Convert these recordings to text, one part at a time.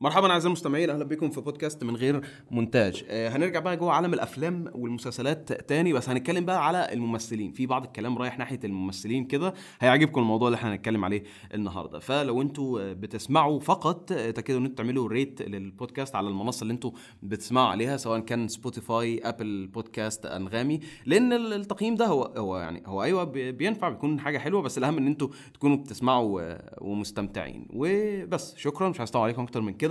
مرحبا أعزائي المستمعين أهلا بكم في بودكاست من غير مونتاج. آه هنرجع بقى جوه عالم الأفلام والمسلسلات تاني بس هنتكلم بقى على الممثلين. في بعض الكلام رايح ناحية الممثلين كده هيعجبكم الموضوع اللي إحنا هنتكلم عليه النهارده. فلو أنتوا بتسمعوا فقط تأكدوا إن أنتوا تعملوا rate للبودكاست على المنصة اللي أنتوا بتسمعوا عليها سواء كان Spotify Apple Podcasts أنغامي لأن التقييم ده هو هو يعني هو أيوه بي- بينفع بيكون حاجة حلوة بس الأهم إن أنتوا تكونوا بتسمعوا ومستمتعين. وبس شكرا مش عايز عليكم أكتر من كده.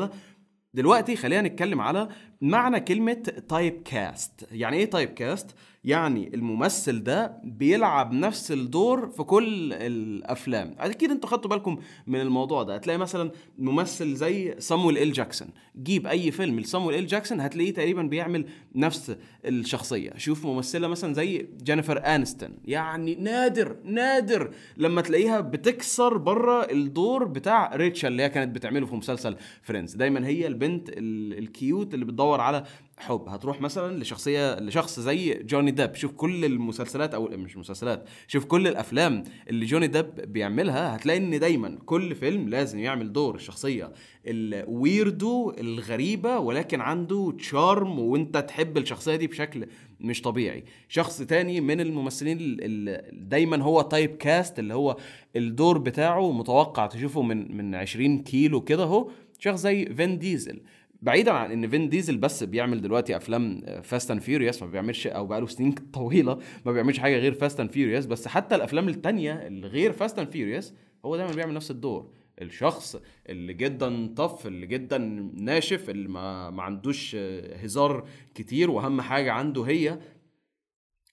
دلوقتي خلينا نتكلم على معنى كلمة typecast يعني إيه typecast؟ يعني الممثل ده بيلعب نفس الدور في كل الأفلام. أكيد أنتوا خدتوا بالكم من الموضوع ده. هتلاقي مثلا ممثل زي صامويل ال جاكسون جيب أي فيلم لصامويل ال جاكسون هتلاقيه تقريبا بيعمل نفس الشخصية. شوف ممثلة مثلا زي جينيفر انستون يعني نادر نادر لما تلاقيها بتكسر بره الدور بتاع ريتشل اللي هي كانت بتعمله في مسلسل Friends دايما هي البنت ال- ال cute اللي بتدور على حب. هتروح مثلا لشخصية لشخص زي جوني ديب. شوف كل المسلسلات أو مش مسلسلات شوف كل الأفلام اللي جوني ديب بيعملها هتلاقي إن دايما كل فيلم لازم يعمل دور الشخصية ال weirdo الغريبة ولكن عنده charm وأنت تحب الشخصية دي بشكل مش طبيعي. شخص تاني من الممثلين اللي دايما هو type cast اللي هو الدور بتاعه متوقع تشوفه من من 20 كيلو كده أهو. شخص زي فين ديزل. بعيدا عن إن فين ديزل بس بيعمل دلوقتي أفلام Fast and Furious ما بيعملش أو بقاله سنين طويلة ما بيعملش حاجة غير Fast and Furious بس حتى الأفلام التانية اللي غير Fast and Furious هو دايما بيعمل نفس الدور. الشخص اللي جدا tough اللي جدا ناشف اللي ما, ما عندوش آه، هزار كتير وأهم حاجة عنده هي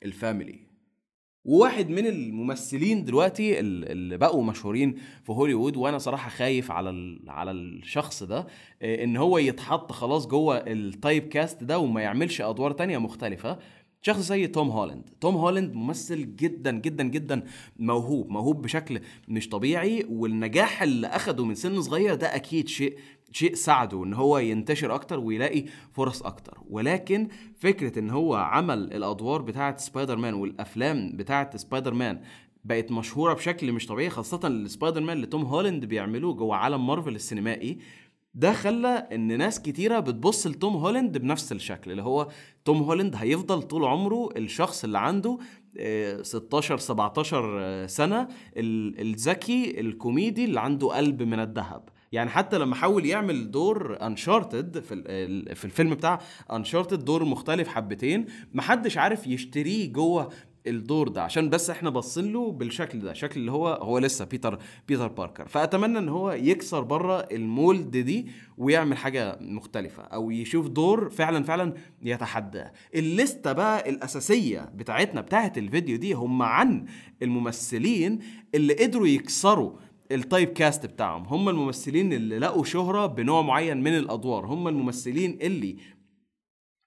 ال family. وواحد من الممثلين دلوقتي ال- اللي بقوا مشهورين في هوليوود وأنا صراحة خايف على على الشخص ده آه، إن هو يتحط خلاص جوه ال type cast ده وما يعملش أدوار تانية مختلفة. شخص زي توم هولاند. توم هولاند ممثل جدا جدا جدا موهوب موهوب بشكل مش طبيعي والنجاح اللي أخده من سن صغير ده أكيد شيء شيء ساعده إن هو ينتشر أكتر ويلاقي فرص أكتر. ولكن فكرة إن هو عمل الأدوار بتاعة سبايدر مان والأفلام بتاعة سبايدر مان بقت مشهورة بشكل مش طبيعي خاصة السبايدر مان اللي توم هولاند بيعملوه جوه عالم مارفل السينمائي ده خلى إن ناس كتيرة بتبص لتوم هولاند بنفس الشكل اللي هو توم هولاند هيفضل طول عمره الشخص اللي عنده آه، 16 17 آه، سنة ال- الذكي الكوميدي اللي عنده قلب من الذهب. يعني حتى لما حاول يعمل دور Uncharted في في الفيلم بتاع Uncharted دور مختلف حبتين محدش عارف يشتريه جوه الدور ده عشان بس إحنا باصين له بالشكل ده شكل اللي هو هو لسه بيتر بيتر باركر فأتمنى إن هو يكسر بره ال mold دي ويعمل حاجة مختلفة أو يشوف دور فعلا فعلا يتحداه الليستة بقى الأساسية بتاعتنا بتاعت الفيديو دي هم عن الممثلين اللي قدروا يكسروا ال type cast بتاعهم. هم الممثلين اللي لقوا شهرة بنوع معين من الأدوار. هم الممثلين اللي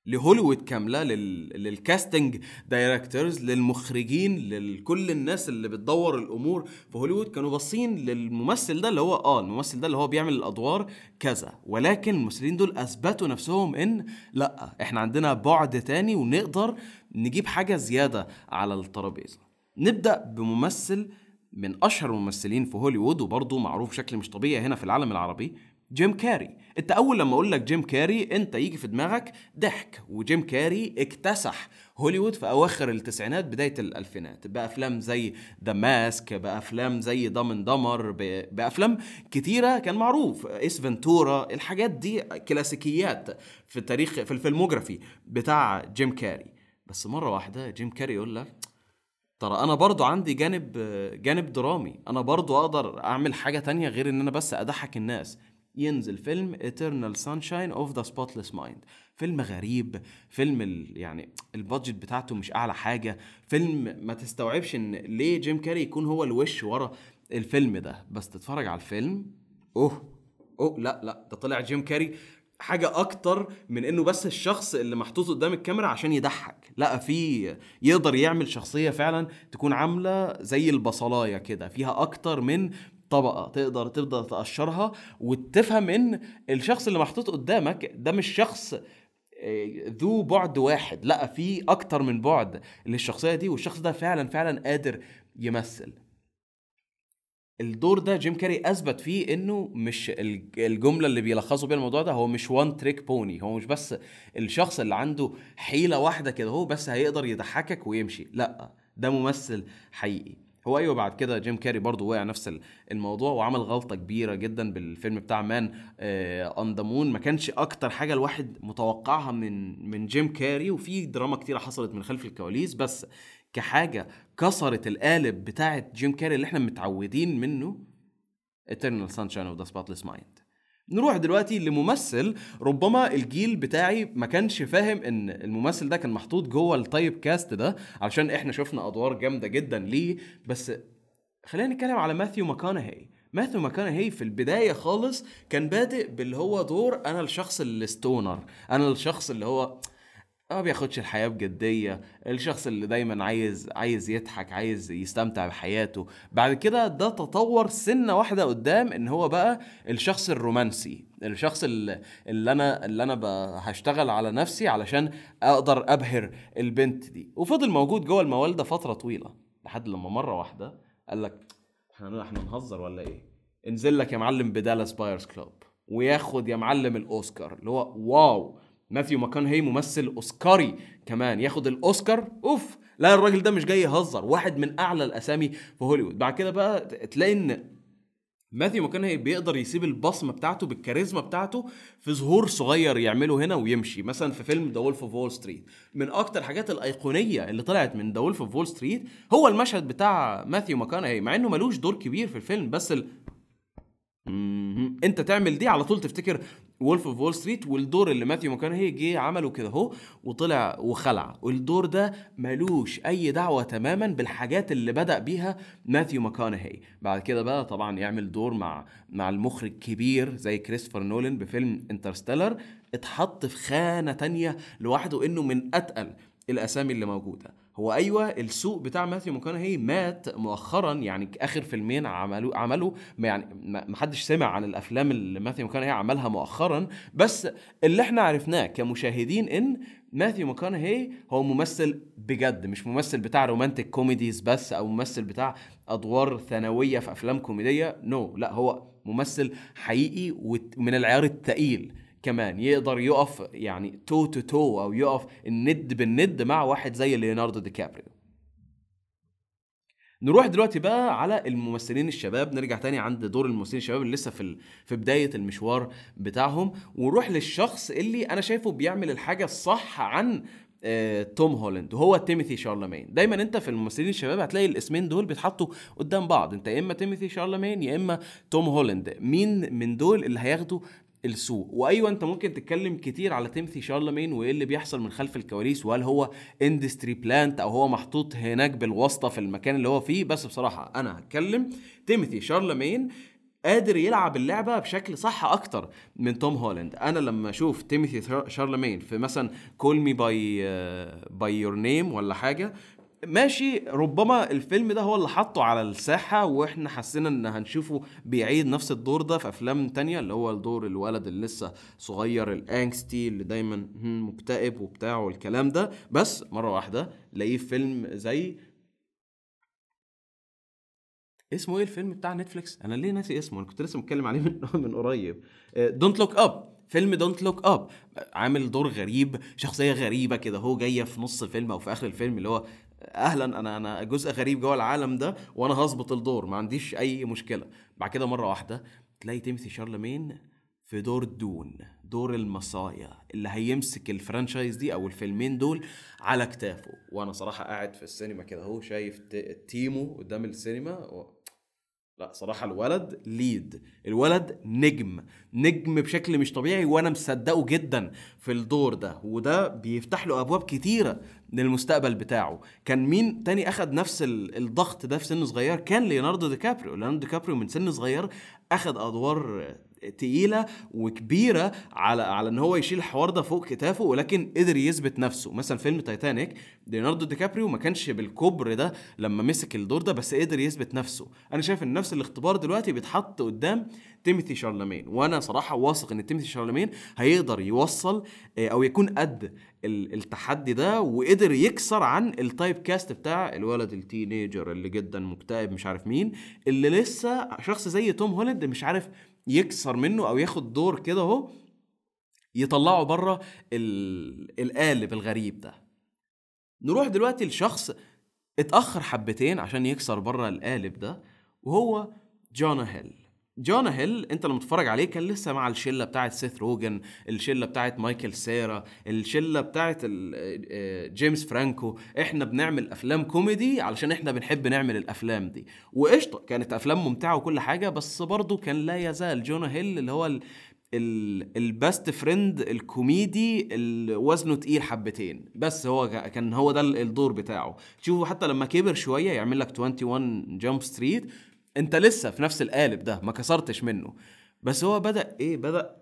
لهوليوود كاملة لل... لل casting directors للمخرجين لكل الناس اللي بتدور الأمور في هوليوود. كانوا باصين للممثل ده اللي هو آه الممثل ده اللي هو بيعمل الأدوار كذا. ولكن الممثلين دول أثبتوا نفسهم إن لأ إحنا عندنا بعد تاني ونقدر نجيب حاجة زيادة على الترابيزة. نبدأ بممثل من أشهر الممثلين في هوليوود وبرضه معروف بشكل مش طبيعي هنا في العالم العربي جيم كاري. أنت أول لما أقول لك جيم كاري أنت يجي في دماغك ضحك وجيم كاري اكتسح هوليوود في أواخر التسعينات بداية الألفينات. بافلام زي The Mask بافلام زي Dumb and Dumber بأفلام كتيرة كان معروف. Ace Ventura الحاجات دي كلاسيكيات في التاريخ في ال filmography بتاع جيم كاري. بس مرة واحدة جيم كاري يقول لك ترى أنا برضو عندي جانب جانب درامي. أنا برضو أقدر أعمل حاجة تانية غير إن أنا بس أضحك الناس. ينزل فيلم Eternal Sunshine of the Spotless Mind. فيلم غريب فيلم ال يعني ال budget بتاعته مش أعلى حاجة. فيلم ما تستوعبش إن ليه جيم كاري يكون هو الوش ورا الفيلم ده. بس تتفرج على الفيلم أوه أوه لا لا ده طلع جيم كاري حاجة أكتر من إنه بس الشخص اللي محطوط قدام الكاميرا عشان يضحك، لأ في يقدر يعمل شخصية فعلا تكون عاملة زي البصلاية كده، فيها أكتر من طبقة تقدر تبدأ تقشرها وتفهم إن الشخص اللي محطوط قدامك ده مش شخص آه، ذو بعد واحد، لأ في أكتر من بعد للشخصية دي والشخص ده فعلا فعلا قادر يمثل. الدور ده جيم كاري أثبت فيه إنه مش الجملة اللي بيلخصوا بيها الموضوع ده هو مش one trick pony هو مش بس الشخص اللي عنده حيلة واحدة كده هو بس هيقدر يضحكك ويمشي لأ ده ممثل حقيقي. هو أيوه بعد كده جيم كاري برضه وقع نفس الموضوع وعمل غلطة كبيرة جدا بالفيلم بتاع Man on the Moon ما كانش أكتر حاجة الواحد متوقعها من من جيم كاري وفي دراما كتيرة حصلت من خلف الكواليس بس كحاجة كسرت القالب بتاعه جيم كاري اللي إحنا متعودين منه Eternal Sunshine of the Spotless Mind. نروح دلوقتي لممثل ربما الجيل بتاعي ما كانش فاهم إن الممثل ده كان محطوط جوه ال type cast ده علشان إحنا شفنا أدوار جامدة جدا ليه. بس خلينا نتكلم على ماثيو ماكونهي. ماثيو ماكونهي في البداية خالص كان بادئ باللي هو دور أنا الشخص ال stoner أنا الشخص اللي هو ما بياخدش الحياة بجدية. الشخص اللي دايما عايز عايز يضحك عايز يستمتع بحياته. بعد كده ده تطور سنة واحدة قدام إن هو بقى الشخص الرومانسي. الشخص اللي, اللي أنا اللي أنا هشتغل على نفسي علشان أقدر أبهر البنت دي. وفضل موجود جوه الموال ده فترة طويلة. لحد لما مرة واحدة قال لك إحنا إحنا نهزر ولا إيه؟ انزل لك يا معلم بدالاس بايرز كلوب وياخد يا معلم الأوسكار. اللي هو wow. ماثيو ماكونهي ممثل أوسكاري كمان ياخد الأوسكار. أوف لا الراجل ده مش جاي يهزر واحد من أعلى الأسامي في هوليوود. بعد كده بقى تلاقي إن ماثيو ماكونهي بيقدر يسيب البصمة بتاعته بالكاريزما بتاعته في ظهور صغير يعمله هنا ويمشي. مثلا في فيلم The Wolf of Wall Street من أكتر الحاجات الأيقونية اللي طلعت من The Wolf of Wall Street هو المشهد بتاع ماثيو ماكونهي مع إنه ملوش دور كبير في الفيلم بس ال... انت تعمل دي على طول تفتكر Wolf of Wall Street والدور اللي ماثيو ماكونهي جه عمله كده اهو وطلع وخلع. والدور ده ملوش أي دعوة تماما بالحاجات اللي بدأ بيها ماثيو ماكونهي بعد كده بقى طبعا يعمل دور مع مع المخرج كبير زي كريستوفر نولان بفيلم Interstellar اتحط في خانة تانية لوحده إنه من أتقل الأسامي اللي موجودة. هو أيوه السوق بتاع ماثيو ماكونهي مات مؤخرا يعني آخر فيلمين عملوا عملوا يعني ما حدش سمع عن الأفلام اللي ماثيو ماكونهي عملها مؤخرا بس اللي إحنا عرفناه كمشاهدين إن ماثيو ماكونهي هو ممثل بجد مش ممثل بتاع romantic comedies بس أو ممثل بتاع أدوار ثانوية في أفلام كوميدية no no. لا هو ممثل حقيقي ومن العيار الثقيل كمان يقدر يقف يعني toe to toe أو يقف الند بالند مع واحد زي ليوناردو دي كابريو. نروح دلوقتي بقى على الممثلين الشباب نرجع تاني عند دور الممثلين الشباب اللي لسه في في بداية المشوار بتاعهم ونروح للشخص اللي أنا شايفه بيعمل الحاجة الصح عن آه، توم هولاند وهو تيموثي شالاميه. دايما أنت في الممثلين الشباب هتلاقي الاسمين دول بيتحطوا قدام بعض أنت يا إما تيموثي شالاميه يا إما توم هولاند. مين من دول اللي هياخدوا السوق. وأيوة أنت ممكن تتكلم كتير على تيموثي شالاميه وإيه اللي بيحصل من خلف الكواليس وهل هو industry plant أو هو محطوط هناك بالواسطة في المكان اللي هو فيه. بس بصراحة أنا هتكلم تيموثي شالاميه قادر يلعب اللعبة بشكل صح أكتر من توم هولاند. أنا لما أشوف تيموثي شالاميه في مثلا Call Me by by Your Name ولا حاجة ماشي ربما الفيلم ده هو اللي حطه على الساحة وإحنا حسينا إن هنشوفه بيعيد نفس الدور ده في أفلام تانية اللي هو الدور الولد اللي لسه صغير ال angsty اللي دايما مكتئب وبتاع والكلام ده. بس مرة واحدة لاقيه في فيلم زي اسمه إيه الفيلم بتاع نتفليكس؟ أنا ليه ناسي اسمه؟ أنا كنت لسه متكلم عليه من من قريب. Don't Look Up فيلم Don't Look Up عامل دور غريب شخصية غريبة كده هو جاية في نص الفيلم أو في آخر الفيلم اللي هو أهلا أنا أنا جزء غريب جوه العالم ده وأنا هظبط الدور ما عنديش أي مشكلة بعد كده مرة واحدة تلاقي تيموثي شالاميه في دور Dune دور ال messiah اللي هيمسك ال franchise دي أو الفيلمين دول على كتافه وأنا صراحة قاعد في السينما كده أهو شايف تيمو قدام السينما. لا صراحة الولد ليد الولد نجم نجم بشكل مش طبيعي وأنا مصدقه جدا في الدور ده وده بيفتح له أبواب كتيرة للمستقبل بتاعه. كان مين تاني أخد نفس الضغط ده في سن صغير؟ كان ليوناردو ديكابريو. ليوناردو ديكابريو من سن صغير أخد أدوار تقيلة وكبيرة على على إن هو يشيل الحوار ده فوق كتافه ولكن قدر يثبت نفسه. مثلا فيلم تايتانيك ليوناردو ديكابريو ما كانش بالكبر ده لما مسك الدور ده بس قدر يثبت نفسه. أنا شايف إن نفس الاختبار دلوقتي بيتحط قدام تيموثي شالاميه وأنا صراحة واثق إن تيموثي شالاميه هيقدر يوصل آه، أو يكون قد التحدي ده وقدر يكسر عن ال typecast بتاع الولد ال teenager اللي جدا مكتئب مش عارف مين اللي لسه شخص زي توم هولاند مش عارف يكسر منه أو ياخد دور كده أهو يطلعه بره القالب الغريب ده. نروح دلوقتي لشخص اتأخر حبتين عشان يكسر بره القالب ده وهو جونا هيل. جونا هيل انت لما تتفرج عليه كان لسه مع الشلة بتاعت سيث روجن الشلة بتاعت مايكل سيرا الشلة بتاعت آه، جيمس فرانكو. إحنا بنعمل أفلام كوميدي علشان إحنا بنحب نعمل الأفلام دي. وقشطة كانت أفلام ممتعة وكل حاجة بس برضه كان لا يزال جونا هيل اللي هو ال best friend الكوميدي اللي وزنه تقيل حبتين. بس هو كان هو ده الدور بتاعه. تشوفوا حتى لما كبر شوية يعمل لك 21 Jump Street انت لسه في نفس القالب ده ما كسرتش منه. بس هو بدأ إيه بدأ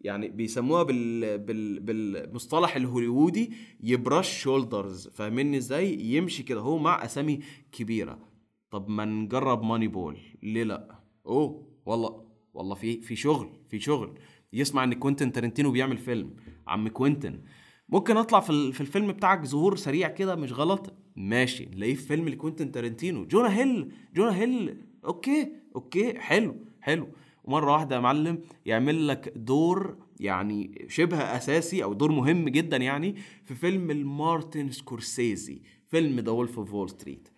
يعني بيسموها بال... بال... بالمصطلح الهوليوودي يـ brush shoulders. فاهميني إزاي؟ يمشي كده هو مع أسامي كبيرة. طب ما نجرب Moneyball. ليه لأ؟ أوه والله والله في في شغل في شغل. يسمع إن كوينتن تارنتينو بيعمل فيلم. عم كوينتن. ممكن أطلع في, في الفيلم بتاعك ظهور سريع كده مش غلط؟ ماشي نلاقيه في فيلم لكوينتن تارنتينو. جونا هيل جونا هيل okay okay حلو حلو. ومرة واحدة يا معلم يعمل لك دور يعني شبه أساسي أو دور مهم جدا يعني في فيلم لمارتن سكورسيزي فيلم The Wolf of Wall Street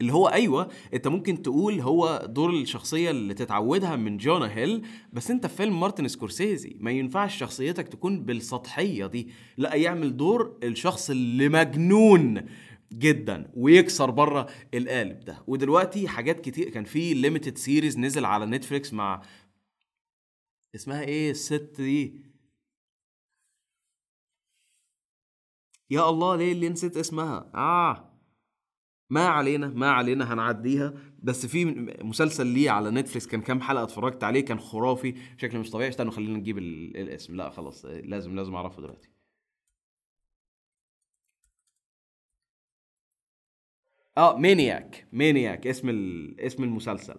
اللي هو أيوه أنت ممكن تقول هو دور الشخصية اللي تتعودها من جونا هيل بس أنت في فيلم مارتن سكورسيزي ما ينفعش شخصيتك تكون بالسطحية دي. لا يعمل دور الشخص اللي مجنون جدا ويكسر بره القالب ده. ودلوقتي حاجات كتير كان في limited series نزل على نتفليكس مع اسمها إيه؟ الست دي. يا الله ليه اللي نسيت اسمها؟ آه. ما علينا ما علينا هنعديها. بس في مسلسل ليه على نتفليكس كان كام حلقة اتفرجت عليه كان خرافي بشكل مش طبيعي. استنوا خلينا نجيب الاسم. لا خلاص لازم لازم أعرفه دلوقتي. آه مانياك. مانياك. اسم اسم المسلسل.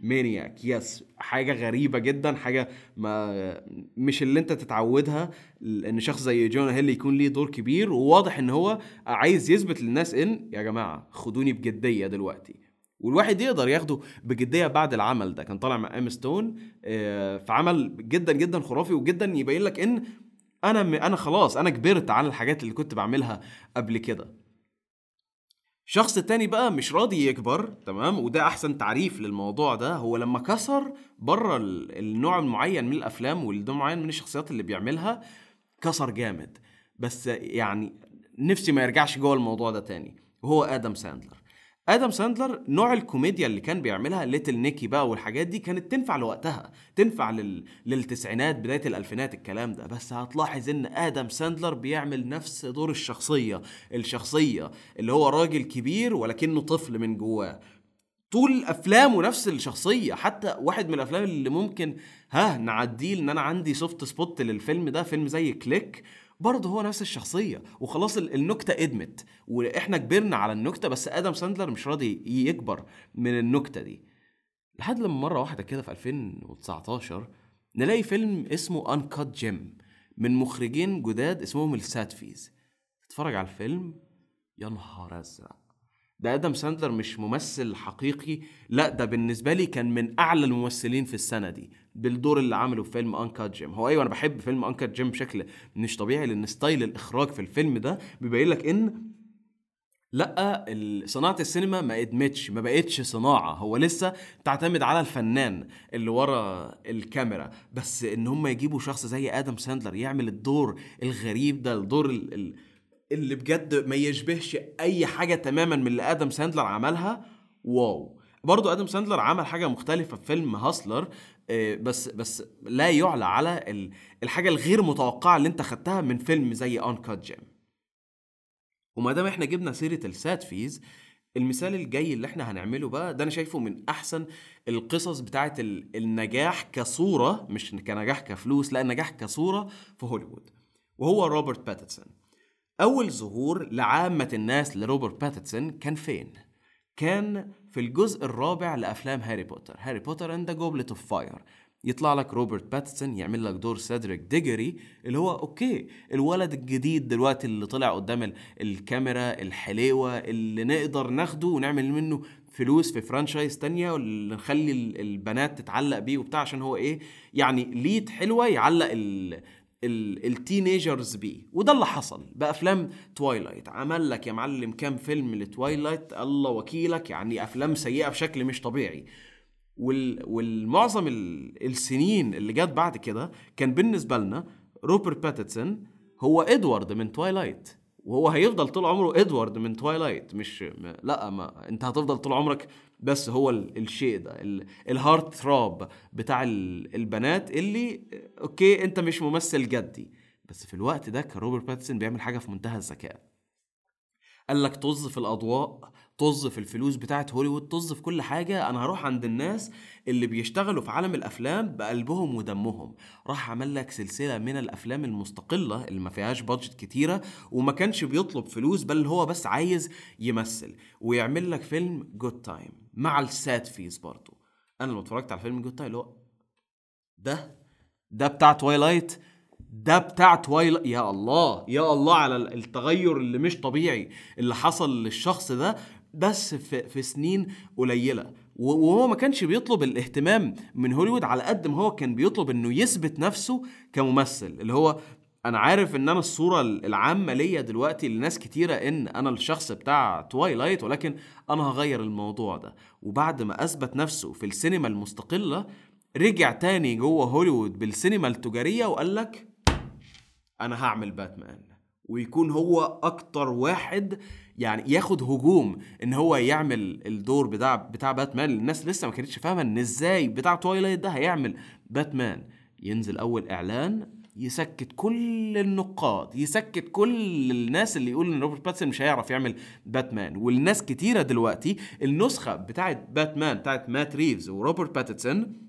مانياك. يس. حاجة غريبة جدا حاجة ما مش اللي انت تتعودها إن شخص زي جونا هيل يكون ليه دور كبير وواضح إن هو عايز يثبت للناس إن يا جماعة خدوني بجدية دلوقتي. والواحد يقدر ياخده بجدية بعد العمل ده. كان طالع مع إيما ستون آه، في عمل جدا جدا خرافي وجدا يبين لك إن أنا أنا خلاص أنا كبرت عن الحاجات اللي كنت بعملها قبل كده. الشخص التاني بقى مش راضي يكبر تمام؟ وده أحسن تعريف للموضوع ده. هو لما كسر بره النوع المعين من الأفلام والنوع معين من الشخصيات اللي بيعملها كسر جامد. بس يعني نفسي ما يرجعش جوه الموضوع ده تاني. وهو آدم ساندلر. آدم ساندلر نوع الكوميديا اللي كان بيعملها Little Nicky بقى والحاجات دي كانت تنفع لوقتها تنفع لل... للتسعينات بداية الألفينات الكلام ده. بس هتلاحظ إن آدم ساندلر بيعمل نفس دور الشخصية الشخصية اللي هو راجل كبير ولكنه طفل من جواه. طول أفلامه نفس الشخصية حتى واحد من الأفلام اللي ممكن ها نعديه إن أنا عندي soft spot للفيلم ده فيلم زي Click برضه هو نفس الشخصية وخلاص النكتة قدمت وإحنا كبرنا على النكتة بس آدم ساندلر مش راضي يكبر من النكتة دي. لحد لما مرة واحدة كده في 2019 نلاقي فيلم اسمه Uncut Gems من مخرجين جداد اسمهم السافديز تتفرج على الفيلم؟ يا نهار أزرق. ده آدم ساندلر مش ممثل حقيقي لا ده بالنسبة لي كان من أعلى الممثلين في السنة دي. بالدور اللي عمله في فيلم Uncut Gems هو أيوه أنا بحب فيلم Uncut Gems بشكل مش طبيعي لأن ستايل الإخراج في الفيلم ده بيبين لك إن لأ صناعة السينما ما إدمتش ما بقتش صناعة. هو لسه تعتمد على الفنان اللي ورا الكاميرا. بس إن هم يجيبوا شخص زي آدم ساندلر يعمل الدور الغريب ده الدور اللي بجد ما يشبهش أي حاجة تماما من اللي آدم ساندلر عملها wow. برضو آدم ساندلر عمل حاجة مختلفة في فيلم Hustle بس بس لا يعلى على الحاجة الغير متوقعة اللي انت خدتها من فيلم زي Uncut Gems وما دام إحنا جبنا سيرة ال Safdies المثال الجاي اللي إحنا هنعمله بقى ده أنا شايفه من احسن القصص بتاعه ال- النجاح كصورة مش كنجاح كفلوس لا النجاح كصورة في هوليوود. وهو روبرت باتنسون أول ظهور لعامة الناس لروبرت باتنسون كان فين؟ كان في الجزء الرابع لأفلام هاري بوتر. Harry Potter and Goblet of Fire يطلع لك روبرت باتنسون يعمل لك دور سيدريك ديجوري اللي هو okay الولد الجديد دلوقتي اللي طلع قدام ال- الكاميرا الحليوه اللي نقدر ناخده ونعمل منه فلوس في franchise تانية واللي نخلي ال- البنات تتعلق بيه وبتاع عشان هو إيه يعني lead حلوة يعلق ال- ال teenagers بيه وده اللي حصل بأفلام Twilight عمل لك يا معلم كام فيلم ل Twilight الله وكيلك. يعني أفلام سيئة بشكل مش طبيعي. وال... والمعظم ال... السنين اللي جت بعد كده كان بالنسبة لنا روبرت باتنسون هو إدوارد من Twilight وهو هيفضل طول عمره إدوارد من Twilight مش. لا ما انت هتفضل طول عمرك بس هو ال... الشيء ده ال... ال heartthrob بتاع ال... البنات اللي okay أنت مش ممثل جدي. بس في الوقت ده كان روبرت باتنسون بيعمل حاجة في منتهى الذكاء. قال لك طز في الأضواء طز في الفلوس بتاعت هوليوود طز في كل حاجة. أنا هروح عند الناس اللي بيشتغلوا في عالم الأفلام بقلبهم ودمهم. راح عمل لك سلسلة من الأفلام المستقلة اللي ما فيهاش budget كتيرة وما كانش بيطلب فلوس بل هو بس عايز يمثل ويعمل لك فيلم Good Time مع ال Safdies برضه أنا لما اتفرجت على فيلم Good Time اللي هو ده ده بتاع Twilight ده بتاع Twilight يا الله يا الله على التغير اللي مش طبيعي اللي حصل للشخص ده. بس في, في سنين قليلة. وهو ما كانش بيطلب الاهتمام من هوليوود على قد ما هو كان بيطلب إنه يثبت نفسه كممثل. اللي هو أنا عارف إن أنا الصورة العامة ليا دلوقتي لناس كتيرة إن أنا الشخص بتاع Twilight ولكن أنا هغير الموضوع ده. وبعد ما أثبت نفسه في السينما المستقلة رجع تاني جوه هوليوود بالسينما التجارية وقال لك أنا هعمل باتمان ويكون هو أكتر واحد يعني ياخد هجوم إن هو يعمل الدور بتاع بتاع باتمان. الناس لسه ما كانتش فاهمة إن إزاي بتاع Twilight ده هيعمل. باتمان ينزل أول إعلان يسكت كل النقاد يسكت كل الناس اللي يقول إن روبرت باتنسون مش هيعرف يعمل باتمان. والناس كتيرة دلوقتي النسخة بتاعت باتمان بتاعت مات ريفز وروبرت باتنسون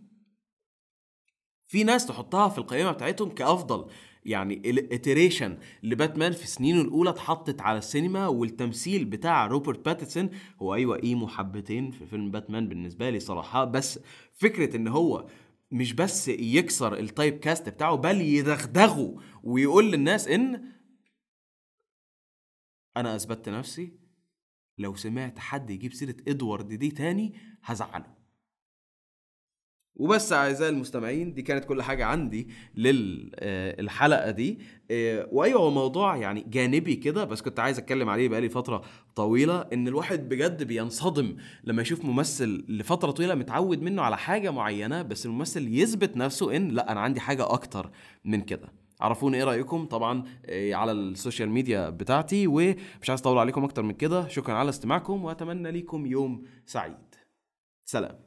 في ناس تحطها في القائمة بتاعتهم كأفضل. يعني ال iteration لباتمان في سنينه الأولى اتحطت على السينما والتمثيل بتاع روبرت باتنسون هو أيوه emo حبتين في فيلم باتمان بالنسبة لي صراحة. بس فكرة إن هو مش بس يكسر التايب كاست بتاعه بل يدغدغه ويقول للناس إن أنا أثبتت نفسي لو سمعت حد يجيب سيرة إدوارد دي تاني هزعله. وبس أعزائي المستمعين دي كانت كل حاجة عندي للحلقه دي. آه، وأيوة هو موضوع يعني جانبي كده بس كنت عايز أتكلم عليه بقالي فترة طويلة إن الواحد بجد بينصدم لما يشوف ممثل لفترة طويلة متعود منه على حاجة معينة بس الممثل يثبت نفسه إن لأ أنا عندي حاجة أكتر من كده. عرفوني إيه رأيكم؟ طبعا آه، على السوشيال ميديا بتاعتي ومش عايز أطول عليكم أكتر من كده. شكرا على استماعكم وأتمنى ليكم يوم سعيد. سلام.